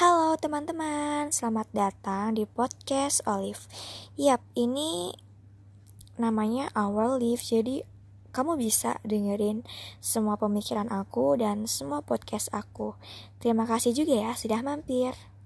Halo teman-teman, selamat datang di podcast Olive. Yap, ini namanya Our Live, jadi kamu bisa dengerin semua pemikiran aku dan semua podcast aku. Terima kasih juga ya sudah mampir.